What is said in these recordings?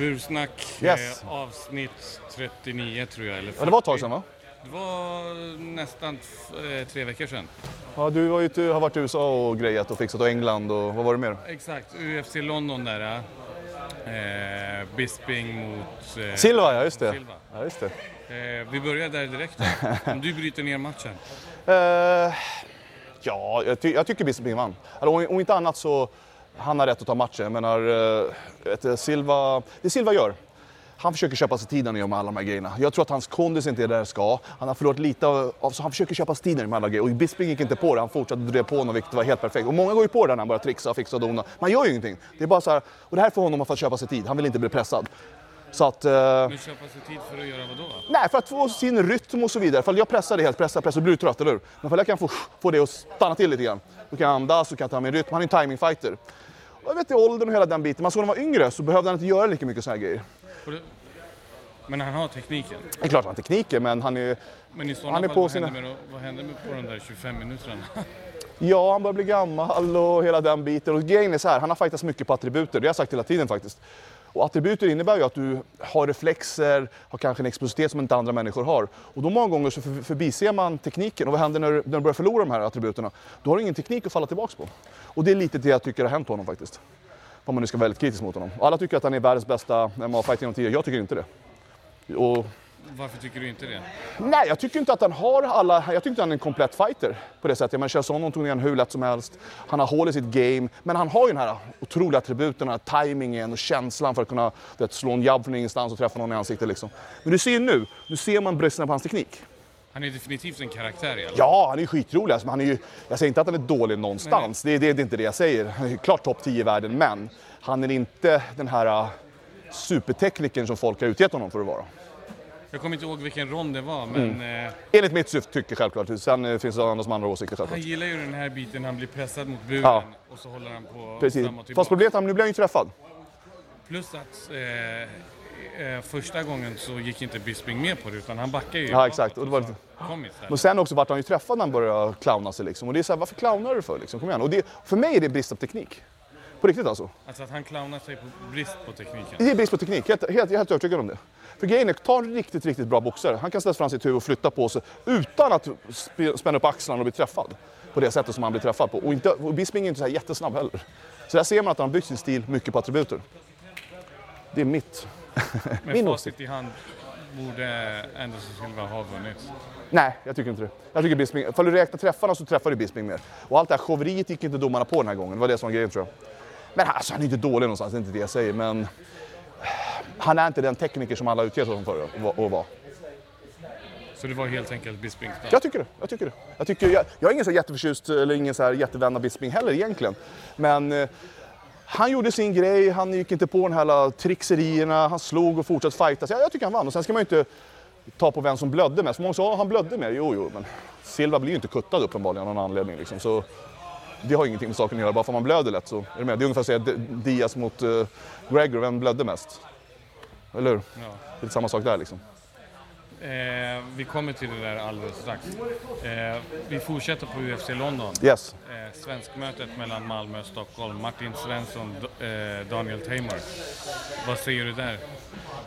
Bursnack, Yes. eh, avsnitt 39 tror jag. Eller Ja, det var ett tag 40. sedan va? Det var nästan eh, tre veckor sedan. Ja, du har, ju, du har varit i USA och grejat och fixat och England och vad var det mer? Exakt, UFC London där. Eh, Bisping mot... Eh, Silva, ja just det. Silva. Ja, just det. Eh, vi börjar där direkt. då. Om du bryter ner matchen. Eh, ja, jag, ty jag tycker Bisping vann. Alltså, om, om inte annat så han har rätt att ta matchen. Jag menar, eh, vet du, Silva, det Silva gör, han försöker köpa sig tid när han gör med alla de här grejerna. Jag tror att hans kondis inte är där det ska. Han har förlorat lite av, så han försöker köpa sig tid med alla grejer. Och Bisping gick inte på det, han fortsatte drev på honom vilket var helt perfekt. Och många går ju på det när han börjar trixa och fixa och dona. Man gör ju ingenting. Det är bara så här, och det här får honom att få köpa sig tid. Han vill inte bli pressad. Så att... eh, Men köpa sig tid för att göra vad då? Nej, för att få sin rytm och så vidare. Ifall jag pressar det helt, pressar, pressar, så blir du trött, eller hur? Men ifall jag kan få, få det att stanna till lite grann, då kan jag andas, så kan jag ta min rytm. Han är en timingfighter. Jag vet i åldern och hela den biten, men så när han var yngre så behövde han inte göra lika mycket såna här grejer. Men han har tekniken. Det är klart han har tekniker, men han är... Men i sådana Han är fall, på vad, sina- händer med, vad händer med på de där 25 minuterna? Ja, han börjar bli gammal och hela den biten. Och grejen är så här, han har fightats mycket på attributer, det har jag sagt hela tiden faktiskt. Och attributer innebär ju att du har reflexer, har kanske en explosivitet som inte andra människor har. Och då många gånger så förbiser man tekniken. Och vad händer när, du- när du börjar förlora de här attributerna? Då har du ingen teknik att falla tillbaka på. Och det är lite det jag tycker har hänt honom faktiskt. Om man nu ska vara väldigt kritisk mot honom. Och alla tycker att han är världens bästa MMA-fighter genom tiden. Jag tycker inte det. Och varför tycker du inte det? Nej, jag tycker inte att han har alla... Jag tycker inte han är en komplett fighter på det sättet. Men Chazon tog ner hur lätt som helst. Han har hål i sitt game. Men han har ju den här otroliga attributen, den här timingen och känslan för att kunna vet, slå en jabb från ingenstans och träffa någon i ansiktet. Liksom. Men du ser ju nu, nu ser man bristerna på hans teknik. Han är definitivt en karaktär i alla fall. Ja, han är ju skitrolig. Alltså, han är ju, jag säger inte att han är dålig någonstans. Det, det, det är inte det jag säger. Han är ju klart topp 10 i världen. Men han är inte den här uh, superteknikern som folk har utgett honom för att vara. Jag kommer inte ihåg vilken rond det var, men Mm. eh, Enligt mitt syfte tycker självklart. Sen eh, finns det andra som har andra åsikter självklart. han gillar ju den här biten, han blir pressad mot buren Ja. och så håller han på Precis. tillbaka. Fast problemet är att nu blir han ju träffad. Plus att eh, eh, första gången så gick inte Bisping med på det utan han backade ju Ja, exakt. Och det var lite-. Men sen också vart han ju träffad när han började clowna sig liksom. Och det är så här, varför clownar du för liksom? Kom igen. Och det, för mig är det brist på teknik. På riktigt alltså. Alltså att han clownar sig på brist på tekniken. Det är brist på teknik, helt, helt, helt övertygad om det. För grejen är, ta en riktigt, riktigt bra boxare. Han kan ställa fram sitt huvud och flytta på sig utan att sp- spänna upp axlarna och bli träffad. På det sättet som han blir träffad på. Och, inte, och Bisping är inte så här jättesnabb heller. Så där ser man att han har byggt sin stil mycket på attributer. Det är mitt. Med Min facit i hand borde Anderson Silva ha vunnit. Nej, jag tycker inte det. Jag tycker Bisping, ifall du räknar träffarna så träffar du Bisping mer. Och allt det här showeriet gick inte domarna på den här gången. Det var det som var grejen tror jag. Men alltså, han är inte dålig någonstans, det är inte det jag säger. Men han är inte den tekniker som alla utger honom för att vara-. Så det var helt enkelt Bispings dag. Jag tycker det. Jag, tycker det. Jag, tycker, jag, jag är ingen så jätteförtjust eller ingen så här jättevän av Bisping heller egentligen. Men eh, han gjorde sin grej, han gick inte på de här trixerierna, han slog och fortsatte fightas. Jag, jag tycker han vann. Och sen ska man ju inte ta på vem som blödde mest. Många sa att han blödde mer. Jo, jo, men Silva blir ju inte kuttad uppenbarligen av någon anledning. Liksom. Så det har ingenting med saken att göra. Bara för man blöder lätt så är det med. Det är ungefär att säga Diaz mot uh, Gregor, vem blödde mest? Eller hur? Ja. Det är samma sak där liksom. Eh, vi kommer till det där alldeles strax. Eh, vi fortsätter på UFC London. Yes. Eh, svenskmötet mellan Malmö och Stockholm. Martin Svensson, eh, Daniel Tamer. Vad säger du där?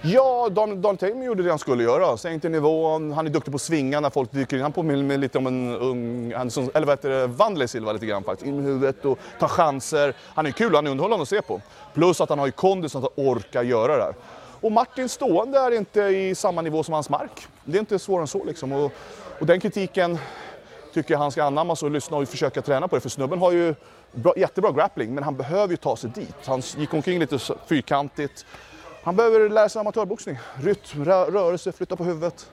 Ja, Don, Don Tamer gjorde det han skulle göra. Sänkte nivån, han är duktig på att svinga när folk dyker in. Han påminner mig lite om en ung, han, som, eller vad heter det, Wanderlei Silva lite grann faktiskt. In med huvudet och tar chanser. Han är kul, han är underhållande att se på. Plus att han har ju kondisen att orka göra det här. Och Martin stående är inte i samma nivå som hans mark. Det är inte svårare än så liksom. Och, och den kritiken tycker jag han ska anammas och lyssna och försöka träna på det. För snubben har ju bra, jättebra grappling, men han behöver ju ta sig dit. Han gick omkring lite fyrkantigt. Han behöver lära sig amatörboxning. Rytm, rö- rörelse, flytta på huvudet.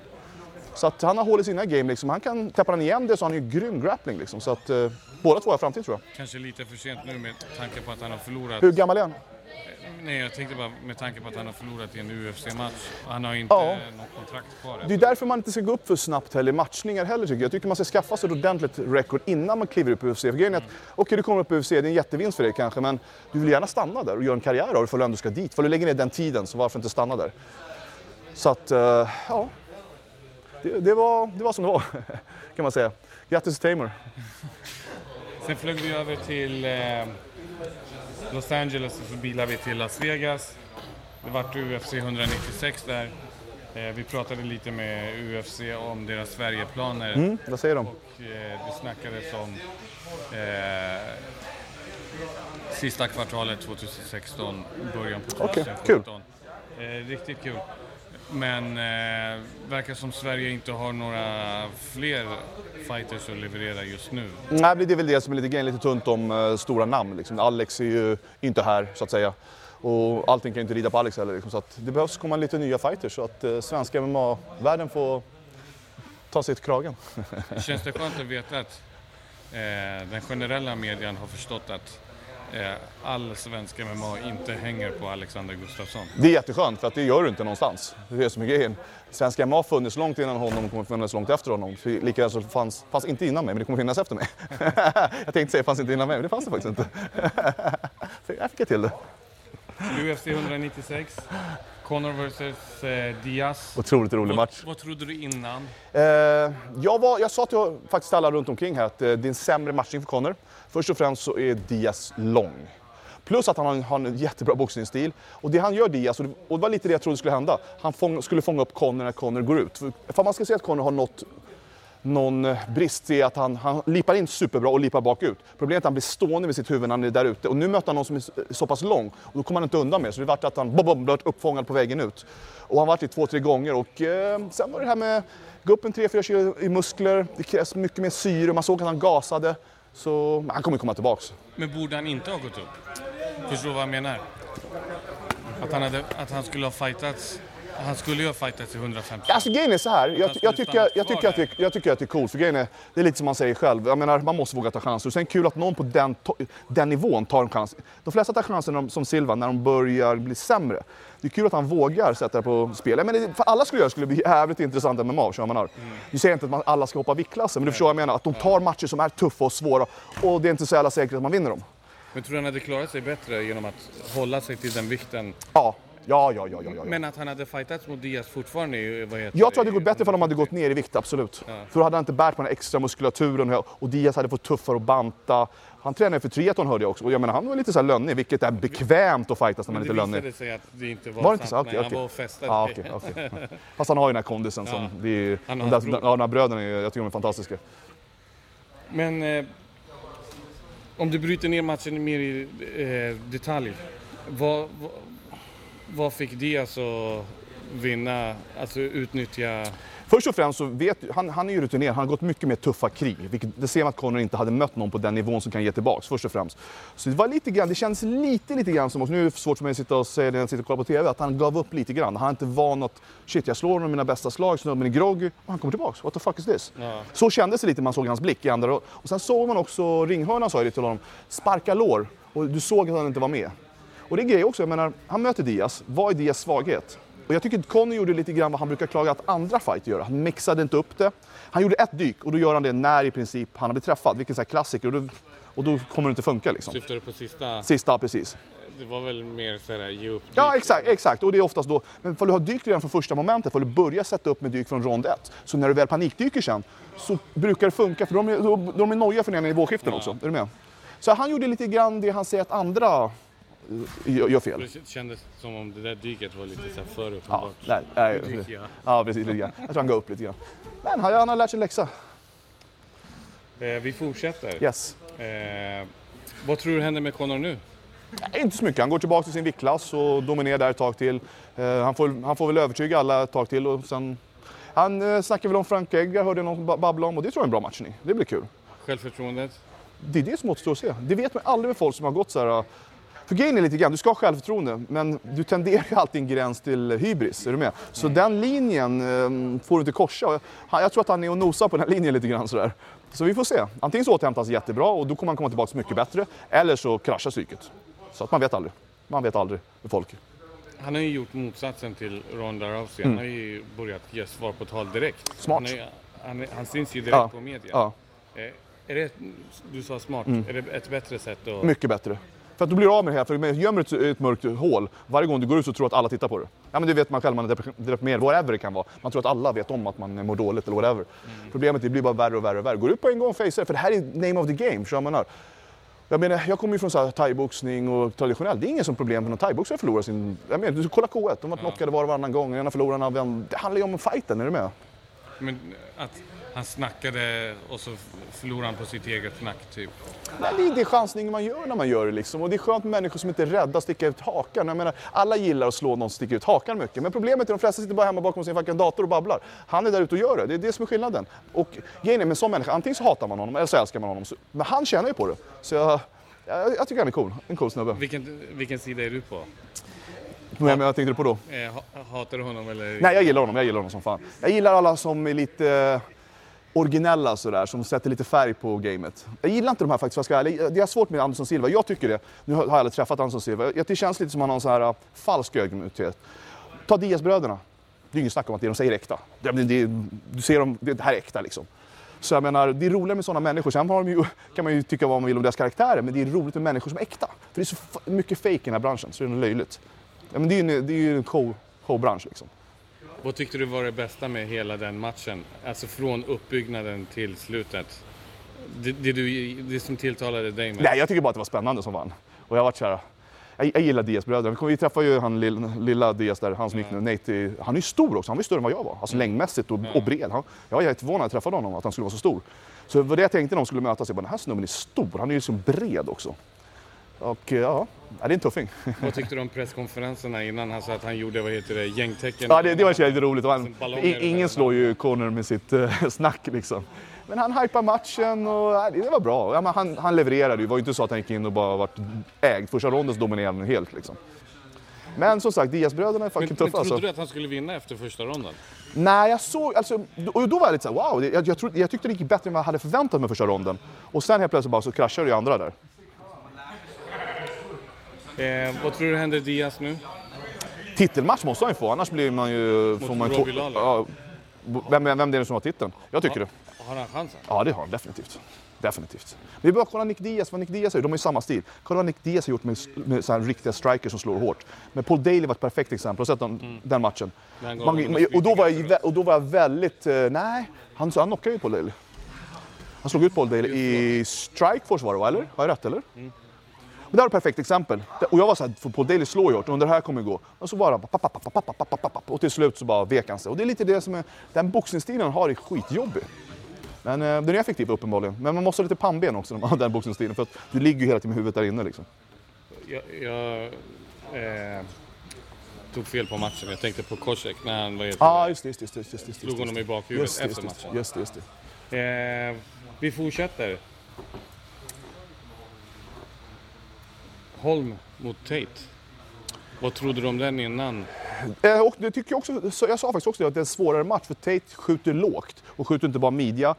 Så att han har hål i sina game liksom. Han kan, täppa han igen det så har han ju grym grappling liksom. Så att eh, båda två har framtid tror jag. Kanske lite för sent nu med tanke på att han har förlorat. Hur gammal är han? Nej, jag tänkte bara med tanke på att han har förlorat i en UFC-match. Han har inte Ja. något kontrakt kvar. Det är därför man inte ska gå upp för snabbt heller i matchningar heller tycker jag. Jag tycker man ska skaffa sig ett ordentligt record innan man kliver upp i UFC. För grejen är att, okej du kommer upp i UFC, det är en jättevinst för dig kanske, men du vill gärna stanna där och göra en karriär av det för du ändå ska dit. För du lägger ner den tiden, så varför inte stanna där? Så att, eh, ja. Det, det, var, det var som det var, kan man säga. Grattis till Tamer. Sen flög vi över till eh, Los Angeles och så bilade vi till Las Vegas. det vart UFC 196 där. Eh, vi pratade lite med UFC om deras Sverigeplaner Mm, vad säger de? och eh, det snackades om eh, sista kvartalet 2016, början på Okej, 2017. Eh, riktigt kul. Men eh, verkar som Sverige inte har några fler fighters att leverera just nu. Nej, det är väl det som är lite grejen, lite tunt om eh, stora namn. Liksom. Alex är ju inte här, så att säga. Och allting kan ju inte rida på Alex heller. Liksom. Så att det behövs komma lite nya fighters så att eh, svenska MMA-världen får ta sig till kragen. Känns det skönt att veta att eh, den generella medien har förstått att all svensk MMA inte hänger på Alexander Gustafsson? Det är jätteskönt för att det gör du inte någonstans. Det är det som är grejen. Svenska MMA har funnits långt innan honom och kommer funnnas långt efter honom. För Lika så fanns, fanns inte innan mig, men det kommer finnas efter mig. jag tänkte säga fanns inte innan mig, men det fanns det faktiskt inte. Så jag fick jag till det. UFC 196, Conor vs eh, Diaz. Otroligt rolig match. Vad, vad trodde du innan? Eh, jag, var, jag sa till faktiskt alla runt omkring här att eh, det är en sämre matchning för Conor. Först och främst så är Diaz lång. Plus att han har en, har en jättebra boxningsstil. Och det han gör Diaz, och det, och det var lite det jag trodde skulle hända, han fång, skulle fånga upp Conor när Conor går ut. För, för man ska säga att Conor har nått någon brist i att han, han lipar in superbra och lipar bakut. Problemet är att han blir stående med sitt huvud när han är där ute. Och nu möter han någon som är så- pass lång och då kommer han inte undan mer. Så det vart att han bom, blev uppfångad på vägen ut. Och han vart det två, tre gånger och eh, sen var det här med gå upp en 3-4 kilo i muskler. Det krävs mycket mer syre. Man såg att han gasade. Så han kommer komma tillbaks. Men borde han inte ha gått upp? Förstår du vad jag menar? Att han, hade, att han skulle ha fightats han skulle ju ha fightats i 150. Alltså grejen är så här, jag, jag, tycker, jag, tycker att det, jag tycker att det är coolt, för grejen är, det är lite som man säger själv, jag menar man måste våga ta chanser. Sen kul att någon på den, den nivån tar en chans. De flesta tar de, som Silva när de börjar bli sämre. Det är kul att han vågar sätta det på spel. Menar, för alla skulle göra det skulle bli jävligt intressant MMA, förstår man har. Nu säger jag inte att man, alla ska hoppa viktklassen, men du förstår vad jag menar. Att de tar matcher som är tuffa och svåra och det är inte så jävla säkert att man vinner dem. Men tror du han hade klarat sig bättre genom att hålla sig till den vikten? Ja, ja, ja, ja, ja. ja. Men att han hade fightats mot Diaz fortfarande är ju... Vad heter Jag tror att det gått bättre för de hade gått ner i vikt, absolut. Ja. För då hade han inte bärt på den extra muskulaturen och Diaz hade fått tuffare att banta. Han tränade för triathlon hörde jag också. Och jag menar, han var lite så här lönnig, vilket är bekvämt att fightas när man Men inte det är lönnig. visade sig att det inte var, Var det inte sant. så? Nej, Okej, han var och festade. Ja, okej, okej. Fast han har ju den här kondisen som... Ja. Det är, Han de, där, bror. ja, de här bröderna, är- jag tycker de är fantastiska. Men eh, om du bryter ner matchen mer i eh, detalj. Vad, vad, vad fick Diaz att vinna, alltså utnyttja... Först och främst så vet han, han är ju rutinerad, han har gått mycket mer tuffa krig. Vilket, det ser man att Conor inte hade mött någon på den nivån som kan ge tillbaks, först och främst. Så det var lite grann, det känns lite, lite grann som, och nu är det svårt för mig att sitta och säga det när jag sitter och kollar på TV, att han gav upp lite grann. Han har inte van att, shit jag slår honom med mina bästa slag, snubben är groggy, och han kommer tillbaks. What the fuck is this? Ja. Så kändes det lite man såg hans blick i andra. Och sen såg man också, ringhörnan sa ju det till honom, sparka lår. Och du såg att han inte var med. Och det är grejer också, jag menar, han möter Diaz. Vad är Diaz svaghet? Och jag tycker att Conny gjorde lite grann vad han brukar klaga att andra fighter gör. Han mixade inte upp det. Han gjorde ett dyk och då gör han det när i princip han har blivit träffad, vilket är en klassiker. Och då, och då kommer det inte funka liksom. Syftar du på sista? Sista, precis. Det var väl mer sådär, ge upp. Ja, exakt, exakt. Och det är oftast då, men om du har dykt redan från första momentet, får du börja sätta upp med dyk från rond ett. Så när du väl panikdyker sen, så brukar det funka, för de är, de, är nojiga för den i nivåskiften också. Är du med? Så han gjorde lite grann det han säger att andra gör, fel. Det kändes som om det där dyket var lite så här för Ja, uppenbart. nej, nej, jag. ja, precis. Lite grann. Jag tror han går upp lite grann. Men han, har lärt sig läxa. Eh, vi fortsätter. Yes. Eh, vad tror du händer med Conor nu? Nej, inte så mycket. Han går tillbaka till sin viktklass och dominerar där ett tag till. Eh, han, får, han får väl övertyga alla ett tag till. Och sen, han eh, snackar väl om Frank Edgar, hörde jag någon ba- babbla om. Och det tror jag är en bra matchning. Det blir kul. Självförtroendet? Det är det som återstår att se. Det vet man aldrig med folk som har gått så här. För grejen är lite grann, du ska ha självförtroende, men du tenderar ju alltid en gräns till hybris. Är du med? Så den linjen eh, får du inte korsa. Jag tror att han är och nosar på den linjen lite grann sådär. Så vi får se. Antingen så återhämtas jättebra och då kommer han komma tillbaka mycket bättre. Eller så kraschar psyket. Så att man vet aldrig. Man vet aldrig med folk. Han har ju gjort motsatsen till Ronda Rousey. Han har ju börjat ge svar på tal direkt. Mm. Smart. Han, är, han, han syns ju direkt Ja. på media. Ja, Mm. Eh, är det, du sa smart, är det ett bättre sätt att... mycket bättre. För att du blir av med det här, för med- gömmer du ett, ett mörkt hål, varje gång du går ut så tror du att alla tittar på det. Ja men det vet man själv, man är deprimerad, whatever det kan vara. Man tror att alla vet om att man mår dåligt eller whatever. Problemet är att det blir bara värre och värre och värre. Går ut på en gång och facear för det här är name of the game, förstår man? Jag menar, jag kommer ju från så här thaiboxning och traditionell. Det är ingen som problem för någon thaiboxare att förlora sin... Jag menar, du kolla K1, de har varit knockade var och varannan gång. Ena förlorar en av Det handlar ju om fighten, är du med? Men att han snackade och så förlorade han på sitt eget snack typ. Nej, det är det chansning man gör när man gör det liksom. Och det är skönt med människor som inte är rädda att sticka ut hakan. Jag menar, alla gillar att slå någon som sticker ut hakan mycket. Men problemet är att de flesta sitter bara hemma bakom sin fucking dator och babblar. Han är där ute och gör det. Det är det som är skillnaden. Och grejen är med en sån människa, antingen så hatar man honom eller så älskar man honom. Men han tjänar ju på det. Så jag, jag, jag tycker han är cool. En cool snubbe. Vilken, vilken sida är du på? Vem jag tänkte du på då? Eh, hatar du honom eller? Nej, jag gillar honom. Jag gillar honom som fan. Jag gillar alla som är lite originella sådär, som sätter lite färg på gamet. Jag gillar inte de här faktiskt, jag ska ärlig. Det är svårt med Anderson Silva, jag tycker det. Nu har jag aldrig träffat Anderson Silva. Det känns lite som att han har en sån här äh, falsk ödmjukhet. Ta Diaz-bröderna. Det är inget snack om att det de säger är äkta. Det, det, du ser dem, det här är äkta liksom. Så jag menar, det är roligare med sådana människor. Sen har de ju, kan man ju tycka vad man vill om deras karaktärer, men det är roligt med människor som är äkta. För det är så mycket fake i den här branschen, så det är löjligt. Ja, men det är ju, det är ju en show, showbransch liksom. Vad tyckte du var det bästa med hela den matchen? Alltså från uppbyggnaden till slutet. Det, det, du, det som tilltalade dig med? Nej, jag tycker bara att det var spännande som vann. Och jag varit så här, jag, jag gillar Diaz-bröderna. Vi träffade ju han lilla, lilla Diaz där, han som gick nu, Nate. Han är ju stor också, han var ju större än vad jag var. Alltså mm. längdmässigt och, och bred. Han, jag var jätteförvånad när jag träffade honom, att han skulle vara så stor. Så det var det jag tänkte när de skulle mötas. Jag bara, den här snubben är stor, han är ju så bred också. Och ja, det är en tuffing. Vad tyckte du om presskonferenserna innan han sa att han gjorde, vad heter det, gängtecken? Ja, det, det var jävligt roligt. Han, ingen slår ju Conor med sitt uh, snack liksom. Men han hypade matchen och ja, det var bra. Ja, han, han levererade ju. Det var ju inte så att han gick in och bara vart ägd. Första ronden så dominerade han helt liksom. Men som sagt, Diaz-bröderna är fucking men, tuffa. Men trodde alltså. du att han skulle vinna efter första ronden? Nej, jag såg, alltså, och då var jag lite såhär wow, jag, jag, jag tyckte det gick bättre än vad jag hade förväntat mig första ronden. Och sen helt plötsligt bara så kraschade i andra där. Eh, vad tror du händer Diaz nu? Titelmatch måste han ju få, annars blir man ju... Mot man Robbie ja, vem, vem, vem det är som har titeln? Jag tycker ja. det. Har han chansen? Ja, det har han definitivt. Definitivt. Vi behöver kolla Nick Diaz, vad Nick Diaz gör. De har ju samma stil. Kolla vad Nick Diaz har gjort med, med så riktiga strikers som slår hårt. Men Paul Daly var ett perfekt exempel. Har sett den, mm. den matchen? Den Man, och, då var jag, och då var jag väldigt... Uh, nej, han, han knockade ju Paul Daly. Han slog ut Paul Daly i Strikeforce var det va, eller? Har jag rätt eller? Mm. Men det här är ett perfekt exempel. Och jag var så här, på Daily slår hårt, och det här kommer gå. Och så bara och till slut så bara vek han sig. Och det är lite det som är, den boxningsstilen han har är skitjobbig. Men eh, den är effektiv uppenbarligen. Men man måste ha lite pannben också när man har den boxningsstilen för att du ligger ju hela tiden med huvudet där inne liksom. Jag, jag eh, tog fel på matchen. Jag tänkte på Kosek när han var helt... Ah, just det. Just, just, just, just, slog honom i bakhuvudet efter matchen. Just, just, just. Eh, vi fortsätter. Holm mot Tate. Vad trodde du om den innan? Eh, och det tycker jag, också, jag sa faktiskt också att det är en svårare match för Tate skjuter lågt och skjuter inte bara midja.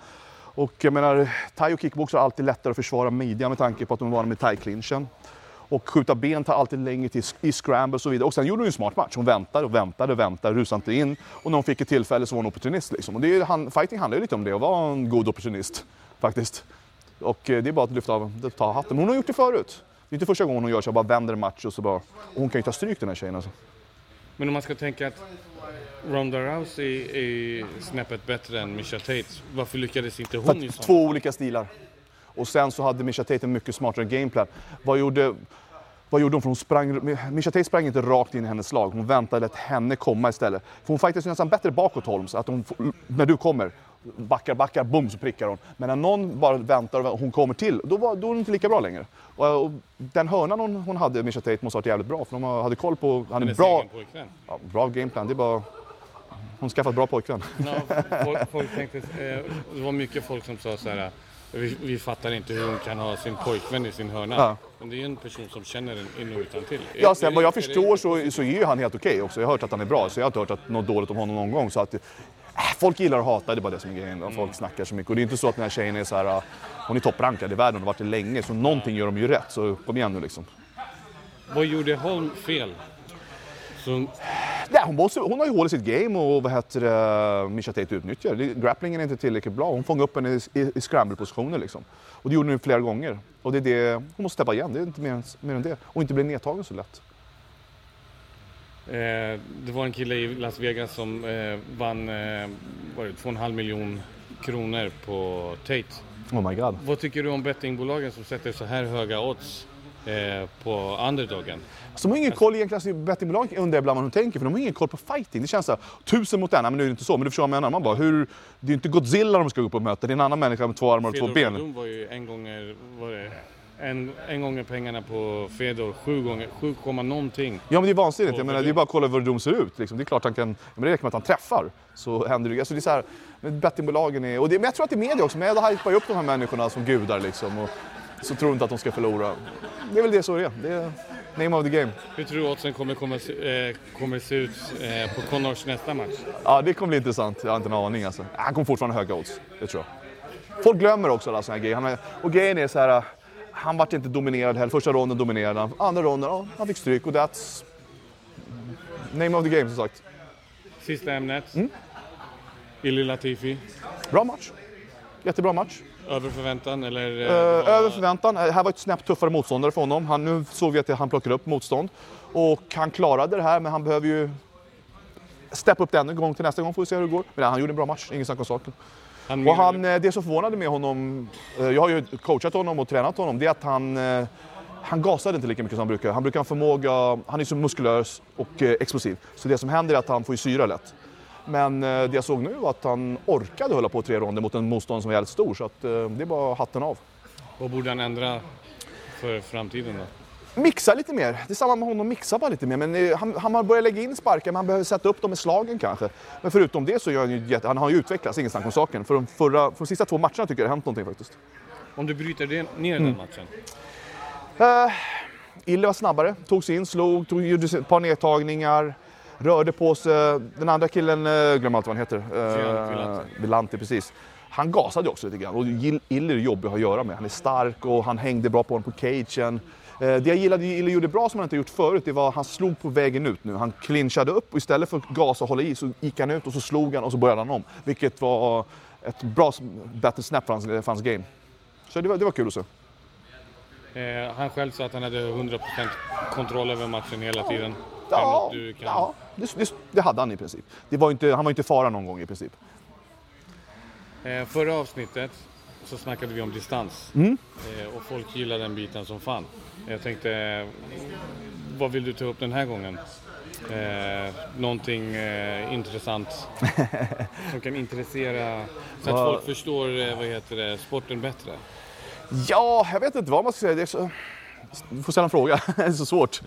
Och jag menar, thai och kickbox har alltid lättare att försvara midjan med tanke på att de är vana med thai-clinchen. Och skjuta ben tar alltid längre tid i scramble och så vidare. Och sen gjorde hon en smart match. Hon väntade och väntade och väntade, rusade inte in. Och när hon fick ett tillfälle så var hon opportunist. Liksom. Och det är, han, fighting handlar ju lite om det, att vara en god opportunist faktiskt. Och eh, det är bara att lyfta av, ta hatten. Men hon har gjort det förut. Det är inte första gången hon gör så, bara vänder en match och så bara... Och hon kan ju ta stryk den här tjejen alltså. Men om man ska tänka att Ronda Rousey är snäppet bättre än Misha Tate, varför lyckades inte hon För i sånt? Två olika stilar. Och sen så hade Misha Tate en mycket smartare gameplan. Vad gjorde, vad gjorde hon? För hon sprang, Misha Tate sprang inte rakt in i hennes slag. Hon väntade att henne komma istället. För hon fightades nästan bättre bakåt Holmes. Att hon, när du kommer, backar, backar, bum så prickar hon. Men när någon bara väntar och hon kommer till, då, var, då är hon inte lika bra längre. Och, och den hörnan hon, hon hade, Misha Tate, måste ha varit jävligt bra. För de hade koll på... Han är bra, ja, bra gameplan. Det är bara... Hon skaffat bra pojkvän. Ja, folk, folk tänkte, eh, det var mycket folk som sa så här vi, vi, fattar inte hur hon kan ha sin pojkvän i sin hörna. Ja. Men det är ju en person som känner den in och utan till. Ja, sen vad jag förstår så, så är ju han helt okej okay också. Jag har hört att han är bra, så jag har inte hört att något dåligt om honom någon gång. Så att, folk gillar att hata, det är bara det som är grejen. Folk snackar så mycket. Och det är inte så att den här tjejen är så här, äh, hon är topprankad i världen och har varit det länge. Så någonting gör de ju rätt, så kom igen nu liksom. Vad gjorde Holm fel? Så... Ja, hon, måste, hon har ju hål i sitt game och vad heter det, Misha Tate utnyttjar Grapplingen är inte tillräckligt bra. Hon fångar upp henne i, i, i scramble-positioner liksom. Och det gjorde hon flera gånger. Och det är det, hon måste steppa igen, det är inte mer, mer än det. Och inte bli nedtagen så lätt. Eh, det var en kille i Las Vegas som eh, vann eh, var det, 2,5 miljoner kronor på Tate. Oh my god. Vad tycker du om bettingbolagen som sätter så här höga odds eh, på underdogen? Så de har ingen koll egentligen, alltså, bettingbolag undrar ibland vad de tänker för de har ingen koll på fighting. Det känns så här, tusen mot en, men nu är det inte så, men du förstår vad jag menar. Man bara, hur, det är inte Godzilla de ska gå upp och möta, det är en annan människa med två armar och två Fedor ben. Verdun var ju en gånger, var det, en, en gånger pengarna på Fedor, sju gånger, 7, komma någonting. Ja men det är vansinnigt, jag menar, det är bara att kolla hur Verdun ser ut. Liksom. Det är klart han kan, men det räcker med att han träffar så händer det alltså, det. är så här, bettingbolagen är, och det, men jag tror att det är media också, media hypar ju upp de här människorna som gudar liksom. Och så tror inte att de ska förlora. Det är väl det så det är. Det är name of the game. Hur tror du oddsen kommer, komma, se- eh, kommer se ut eh, på Connors nästa match? Ja, det kommer bli intressant. Jag har inte en aning alltså. Han kommer fortfarande ha höga odds, det tror jag. Folk glömmer också alla såna här grejer. Och grejen är så här, han vart inte dominerad heller. Första ronden dominerade han. Andra ronden, ja, han fick stryk och that's name of the game som sagt. Sista ämnet. Mm. Illy Latifi. Bra match. Jättebra match. Över förväntan eller? eh, Eh, vad- över förväntan. Eh, här var ett snäpp tuffare motståndare för honom. Han, nu såg vi att han plockade upp motstånd. Och han klarade det här, men han behöver ju steppa upp det ännu en gång till nästa gång får vi se hur det går. Men han gjorde en bra match, ingen snack om saken. Han, Och han, eh, det som förvånade med honom, eh, jag har ju coachat honom och tränat honom, det är att han, eh, han gasade inte lika mycket som han brukar. Han brukar ha förmåga, han är så muskulös och explosiv. Så det som händer är att han får syra lätt. Men det jag såg nu var att han orkade hålla på tre ronder mot en motståndare som var jävligt stor. Så att, det är bara hatten av. Vad borde han ändra för framtiden då? Mixa lite mer. Det är samma med honom, mixa bara lite mer. Men eh, han, han har börjat lägga in sparkar, men han behöver sätta upp dem i slagen kanske. Men förutom det så gör han ju han har ju utvecklats, ingen snack om saken. För de, förra, för de sista två matcherna tycker jag det har hänt någonting faktiskt. Om du bryter ner Mm. den matchen. Uh, Ille var snabbare, tog sig in, slog, tog, gjorde ett par nedtagningar, rörde på sig. Den andra killen, uh, glöm allt vad han heter. Uh, Villanti. Precis. Han gasade också lite grann och Ille är jobbig att göra med. Han är stark och han hängde bra på honom på cagen. Eh, Det jag gillade Ille gjorde bra som han inte gjort förut, det var att han slog på vägen ut nu. Han clinchade upp och istället för att gasa och hålla i så gick han ut och så slog han och så började han om. Vilket var ett bra battle snap för hans, för hans game. Så det var, det var kul att se. Eh, han själv sa att han hade 100% kontroll över matchen hela tiden. Ja, Kan ja det, det, det hade han i princip. Det var inte, han var inte fara någon gång i princip. Eh, förra avsnittet så snackade vi om distans. Mm. Eh, och folk gillade den biten som fan. Jag tänkte, eh, vad vill du ta upp den här gången? Eh, någonting eh, intressant som kan intressera så att folk förstår eh, vad heter det, sporten bättre. Ja, jag vet inte vad man ska säga. Det är så... Du får ställa en fråga. det är så svårt.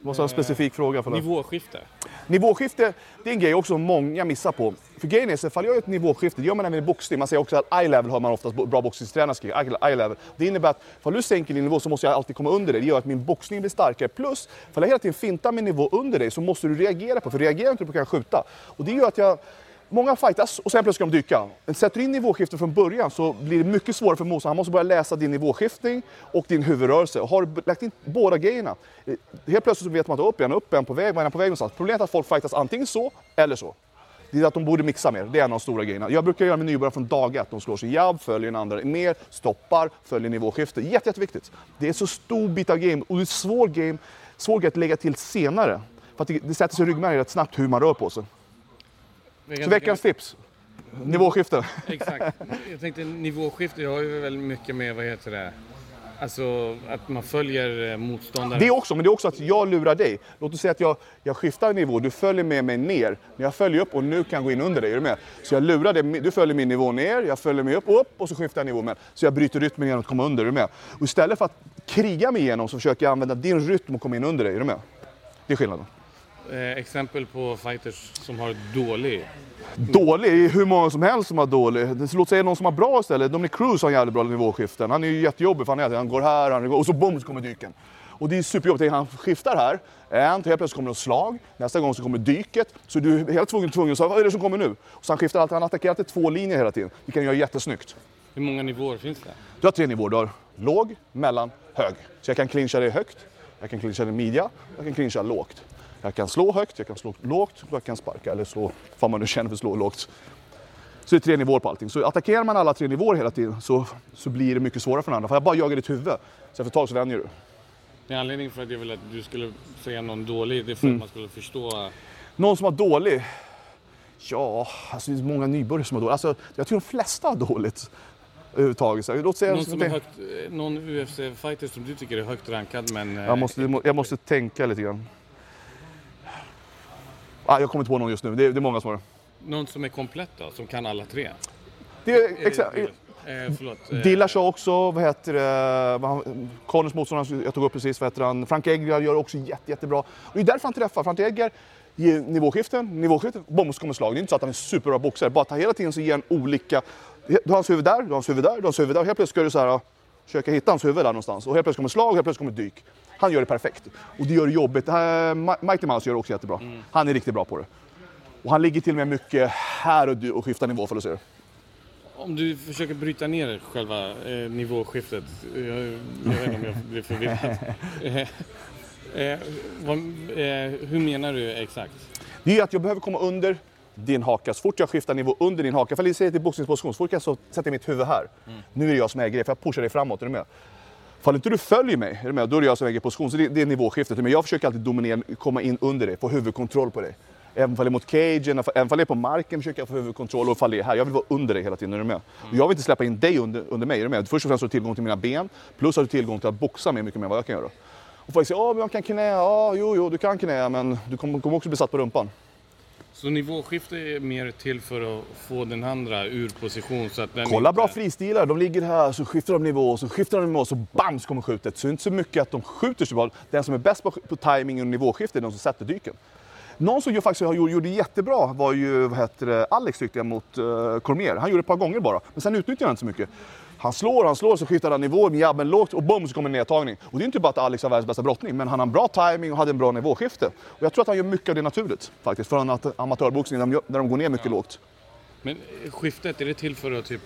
Måste ha en specifik fråga. För det. Nivåskifte. Nivåskifte, det är en grej också många missar på. För grejen är så ifall jag gör ett nivåskifte, det gör man även i boxning. Man säger också att eye level har man oftast bra boxningstränare skriver. Eye level. Det innebär att ifall du sänker din nivå så måste jag alltid komma under dig. Det gör att min boxning blir starkare. Plus, ifall jag hela tiden fintar min nivå under dig så måste du reagera på För reagerar inte du på kan jag skjuta. Och det gör att jag Många fightas och sen plötsligt ska de dyka. Sätter du in nivåskiften från början så blir det mycket svårare för motståndaren. Han måste börja läsa din nivåskiftning och din huvudrörelse. Och har du lagt in båda grejerna, eh, helt plötsligt så vet man att upp en upp är på väg, var är på väg någonstans. Problemet är att folk fightas antingen så eller så. Det är att de borde mixa mer, det är en av de stora grejerna. Jag brukar göra med nybörjare från dag ett. De slår sig jabb, följer den andra mer, stoppar, följer nivåskifte. Jätte, jätteviktigt. Det är en så stor bit av game och det är svår game, svår grej att lägga till senare. För att det, det sätter sig i ryggmärgen rätt snabbt hur man rör på sig. Så veckans tips, nivåskifte. Exakt. Jag tänkte nivåskifte, jag har ju väldigt mycket med, vad heter det, alltså att man följer eh, motståndaren. Det också, men det är också att jag lurar dig. Låt oss säga att jag, jag skiftar nivå, du följer med mig ner. Men jag följer upp och nu kan jag gå in under dig, är du med? Så jag lurar dig, du följer min nivå ner, jag följer med upp och upp och så skiftar jag nivå med. Så jag bryter rytmen genom att komma under, är du med? Och istället för att kriga mig igenom så försöker jag använda din rytm och komma in under dig, är du med? Det är skillnaden. Eh, exempel på fighters som har dålig. Dålig, hur många som helst som har dålig. Låt säga någon som har bra istället. Dominic Cruz har en jävligt bra nivåskiften. Han är ju jättejobbig för han, är, han går här han går, och så bom så kommer dyken. Och det är superjobbigt. Han skiftar här, en, helt plötsligt kommer det ett slag, nästa gång så kommer dyket. Så du är helt tvungen, tvungen att säga vad är det som kommer nu? Och så han skiftar alltid, han attackerar alltid två linjer hela tiden. Det kan göra jättesnyggt. Hur många nivåer finns det? Du har tre nivåer, du har låg, mellan, hög. Så jag kan clincha dig högt, jag kan clincha dig midja, jag kan clincha lågt. Jag kan slå högt, jag kan slå lågt, jag kan sparka eller slå vad man nu känner för slå lågt. Så det är tre nivåer på allting. Så attackerar man alla tre nivåer hela tiden så, så blir det mycket svårare för den andra. För jag bara jagar ditt huvud. Så efter ett tag så vänjer du. Det är anledningen för att jag vill att du skulle säga någon dålig, det är för Mm. att man skulle förstå. Någon som har dålig? Ja, alltså det är många nybörjare som har dåligt. Alltså, jag tror de flesta har dåligt. överhuvudtaget. Låt säga, Någon, som är högt, eh, någon UFC-fighter som du tycker är högt rankad men... eh, jag, måste, jag måste tänka lite grann. Ah, jag kommer inte på någon just nu, det är, det är många som har det. Någon som är komplett då, som kan alla tre? det är, exakt, Eh, eh, förlåt. eh, Dillash har också, vad heter det, Connors motståndare jag tog upp precis, vad heter han, Frank Edgar gör också jätte, jättebra. Och det är därför han träffar. Frank Edgar ger nivåskiften, nivåskiften, bom så kommer slag. Det är inte så att han är superbra boxare, bara att han hela tiden så ger han olika, du har hans huvud där, du har hans huvud där, du har hans huvud där. Helt plötsligt ska du så här, försöka hitta hans huvud där någonstans. Och helt plötsligt kommer slag och helt plötsligt kommer dyk. Han gör det perfekt. Och det gör det jobbigt. Det här, Ma- Mighty Mouse gör det också jättebra. Han är riktigt bra på det. Och han ligger till och med mycket här och, och skiftar nivå för att se det. Om du försöker bryta ner själva eh, nivåskiftet. eh, Jag, jag vet inte om jag blir förvirrad. Eh, eh, vad, eh, hur menar du exakt? Det är att jag behöver komma under din haka. Så fort jag skiftar nivå under din haka, för jag säger till boxningsposition, så fort jag så sätter mitt huvud här. Nu är det jag som äger det, för jag pushar dig framåt. Är du med? Fall inte du följer mig, är du med? då är det jag som äger position. Så det, det är nivåskiftet. Men jag försöker alltid dominera, komma in under dig, få huvudkontroll på dig. Även fall det är mot cagen, även fall det är på marken försöker jag få huvudkontroll och fall det är här. Jag vill vara under dig hela tiden, är du med? Och jag vill inte släppa in dig under, under mig, är du med? Först och främst har du tillgång till mina ben, plus har du tillgång till att boxa mig mycket mer än vad jag kan göra. Och folk säger, ja men jag kan knä, ja jo jo du kan knä, men du kommer, kommer också bli satt på rumpan. Så nivåskifte är mer till för att få den andra ur position så att den Kolla inte... bra fristilar, de ligger här, så skiftar de nivå, så skiftar de nivå, så bam så kommer skjutet. Så det är inte så mycket att de skjuter så bra. Den som är bäst på, på timing och nivåskifte är de som sätter dyken. Någon som faktiskt gjort, gjorde jättebra var ju vad heter det, Alex tyckte jag mot uh, Cormier. Han gjorde det ett par gånger bara, men sen utnyttjade han inte så mycket. Han slår, han slår, så skiftar han nivå med jabben lågt och bom så kommer en nedtagning. Och det är inte bara att Alex har världens bästa brottning, men han har en bra timing och hade en bra nivåskifte. Och jag tror att han gör mycket av det naturligt faktiskt, från att amatörboxning där de, gör- där de går ner mycket lågt. Men skiftet, är det till för att typ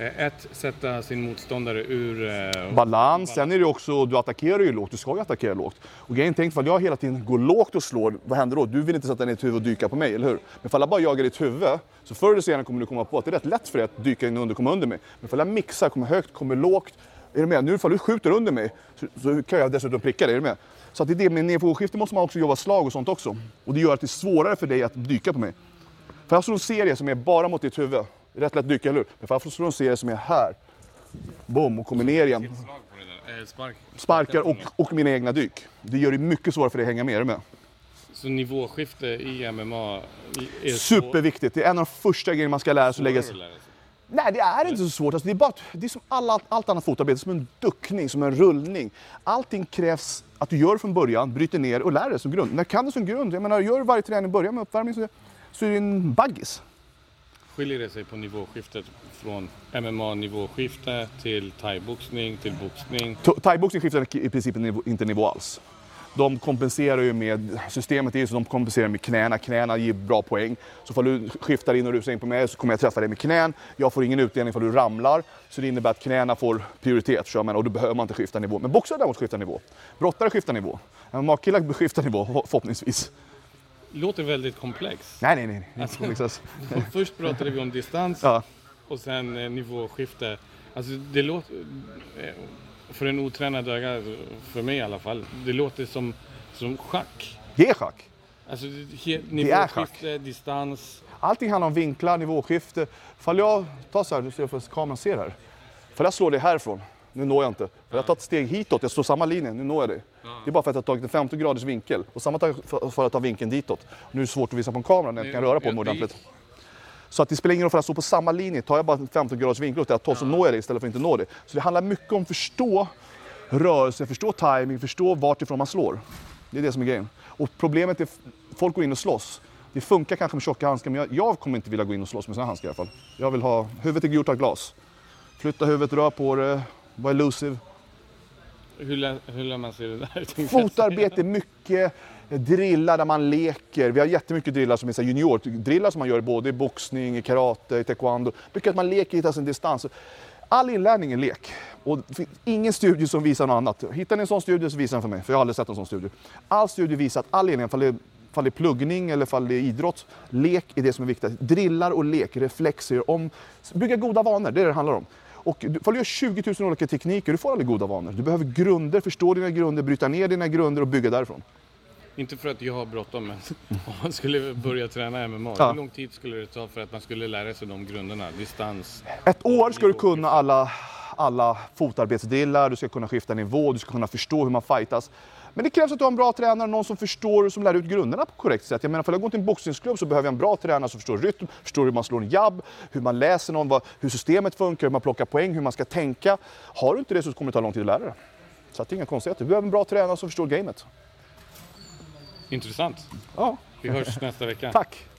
Eh, ett, sätta sin motståndare ur... eh, balans. Sen är det också, du attackerar ju lågt, du ska ju attackera lågt. Och grejen tänk för jag hela tiden går lågt och slår, vad händer då? Du vill inte sätta ner ditt huvud och dyka på mig, eller hur? Men ifall jag bara jagar ditt huvud, så förr eller senare kommer du komma på att det är rätt lätt för dig att dyka in under, komma under mig. Men ifall jag mixar, kommer högt, kommer lågt, är du med? Nu ifall du skjuter under mig, så, så kan jag dessutom pricka dig, är du med? Så att det är det, med nivåskifte måste man också jobba slag och sånt också. Och det gör att det är svårare för dig att dyka på mig. För jag har en serie som är bara mot ditt huvud, rätt lätt dyka, eller hur? Men för jag slår en serie som är här, boom, och kommer ner igen det sparkar och, och mina egna dyk. Det gör det mycket svårare för dig att hänga med. Är du med? Så nivåskifte i MMA är Superviktigt. Det är en av de första grejerna man ska lära sig att lägga sig. Nej, det är inte så svårt. Alltså, det, är bara, det är som alla, allt annat fotarbete, som en duckning, som en rullning. Allting krävs att du gör från början, bryter ner och lär dig som grund. När kan du som grund? Jag menar, gör varje träning, börja med uppvärmning så, så är det en baggis. Skiljer det sig på nivåskiftet från MMA-nivåskifte till thaiboxning till boxning? Thaiboxning skiftar i princip inte nivå alls. De kompenserar ju med, systemet är ju så de kompenserar med knäna, knäna ger bra poäng. Så ifall du skiftar in och rusar in på mig så kommer jag träffa dig med knän. Jag får ingen utdelning ifall du ramlar. Så det innebär att knäna får prioritet, så menar, och då behöver man inte skifta nivå. Men boxare däremot skiftar nivå. Brottare skiftar nivå. MMA-killar skiftar nivå, förhoppningsvis. Låter väldigt komplext. Nej, nej, nej. nej. inte liksom. Först pratade vi om distans Ja. och sen eh, nivåskifte. Alltså det låter, eh, för en otränad öga, för mig i alla fall, det låter som, som schack. Det är schack. Alltså nivåskifte, distans. Allting handlar om vinklar, nivåskifte. Fall jag tar så här, du ser för kameran ser här. Fall jag slår dig härifrån, nu når jag inte. Fall jag tar ett steg hitåt, jag står samma linje, nu når jag dig. Det är bara för att jag har tagit en 15 graders vinkel. Och samma för för att ta vinkeln ditåt. Nu är det svårt att visa på en kamera när jag inte kan röra på mig ordentligt. Så att det spelar ingen roll för att jag står på samma linje. Tar jag bara en 15 graders vinkel åt det håll så når jag det istället för att inte nå det. Så det handlar mycket om att förstå rörelse, förstå timing, förstå vart ifrån man slår. Det är det som är grejen. Och problemet är folk går in och slåss. Det funkar kanske med tjocka handskar men jag, jag kommer inte vilja gå in och slåss med såna handskar i alla fall. Jag vill ha, huvudet är gjort av glas. Flytta huvudet, rör på det, var elusive. Hur, lär, hur lär man sig det där? Fotarbete, mycket drillar där man leker. Vi har jättemycket drillar som är juniordrillar som man gör både i boxning, i karate, i taekwondo. Mycket att man leker, hittar sin distans. All inlärning är lek. Och det finns ingen studie som visar något annat. Hittar ni en sån studie så visa den för mig, för jag har aldrig sett en sån studie. All studie visar att all inlärning, ifall det är, ifall det är pluggning eller ifall det är idrott, lek är det som är viktigt. Drillar och lek, reflexer, om, bygga goda vanor, det är det det handlar om. Och du- ifall du gör 20 000 olika tekniker, du får aldrig goda vanor. Du behöver grunder, förstå dina grunder, bryta ner dina grunder och bygga därifrån. Inte för att jag har bråttom, men om man skulle börja träna MMA, Ja. hur lång tid skulle det ta för att man skulle lära sig de grunderna? Distans? Ett år ska du kunna alla, alla fotarbetsdelar, du ska kunna skifta nivå, du ska kunna förstå hur man fightas. Men det krävs att du har en bra tränare, någon som förstår och som lär ut grunderna på korrekt sätt. Jag menar, för att gå till en boxningsklubb så behöver jag en bra tränare som förstår rytm, förstår hur man slår en jabb, hur man läser någon, vad, hur systemet funkar, hur man plockar poäng, hur man ska tänka. Har du inte det så kommer det ta lång tid att lära dig. Så att det är inga konstigheter. Du behöver en bra tränare som förstår gamet. Intressant. Ja, Vi hörs nästa vecka. tack!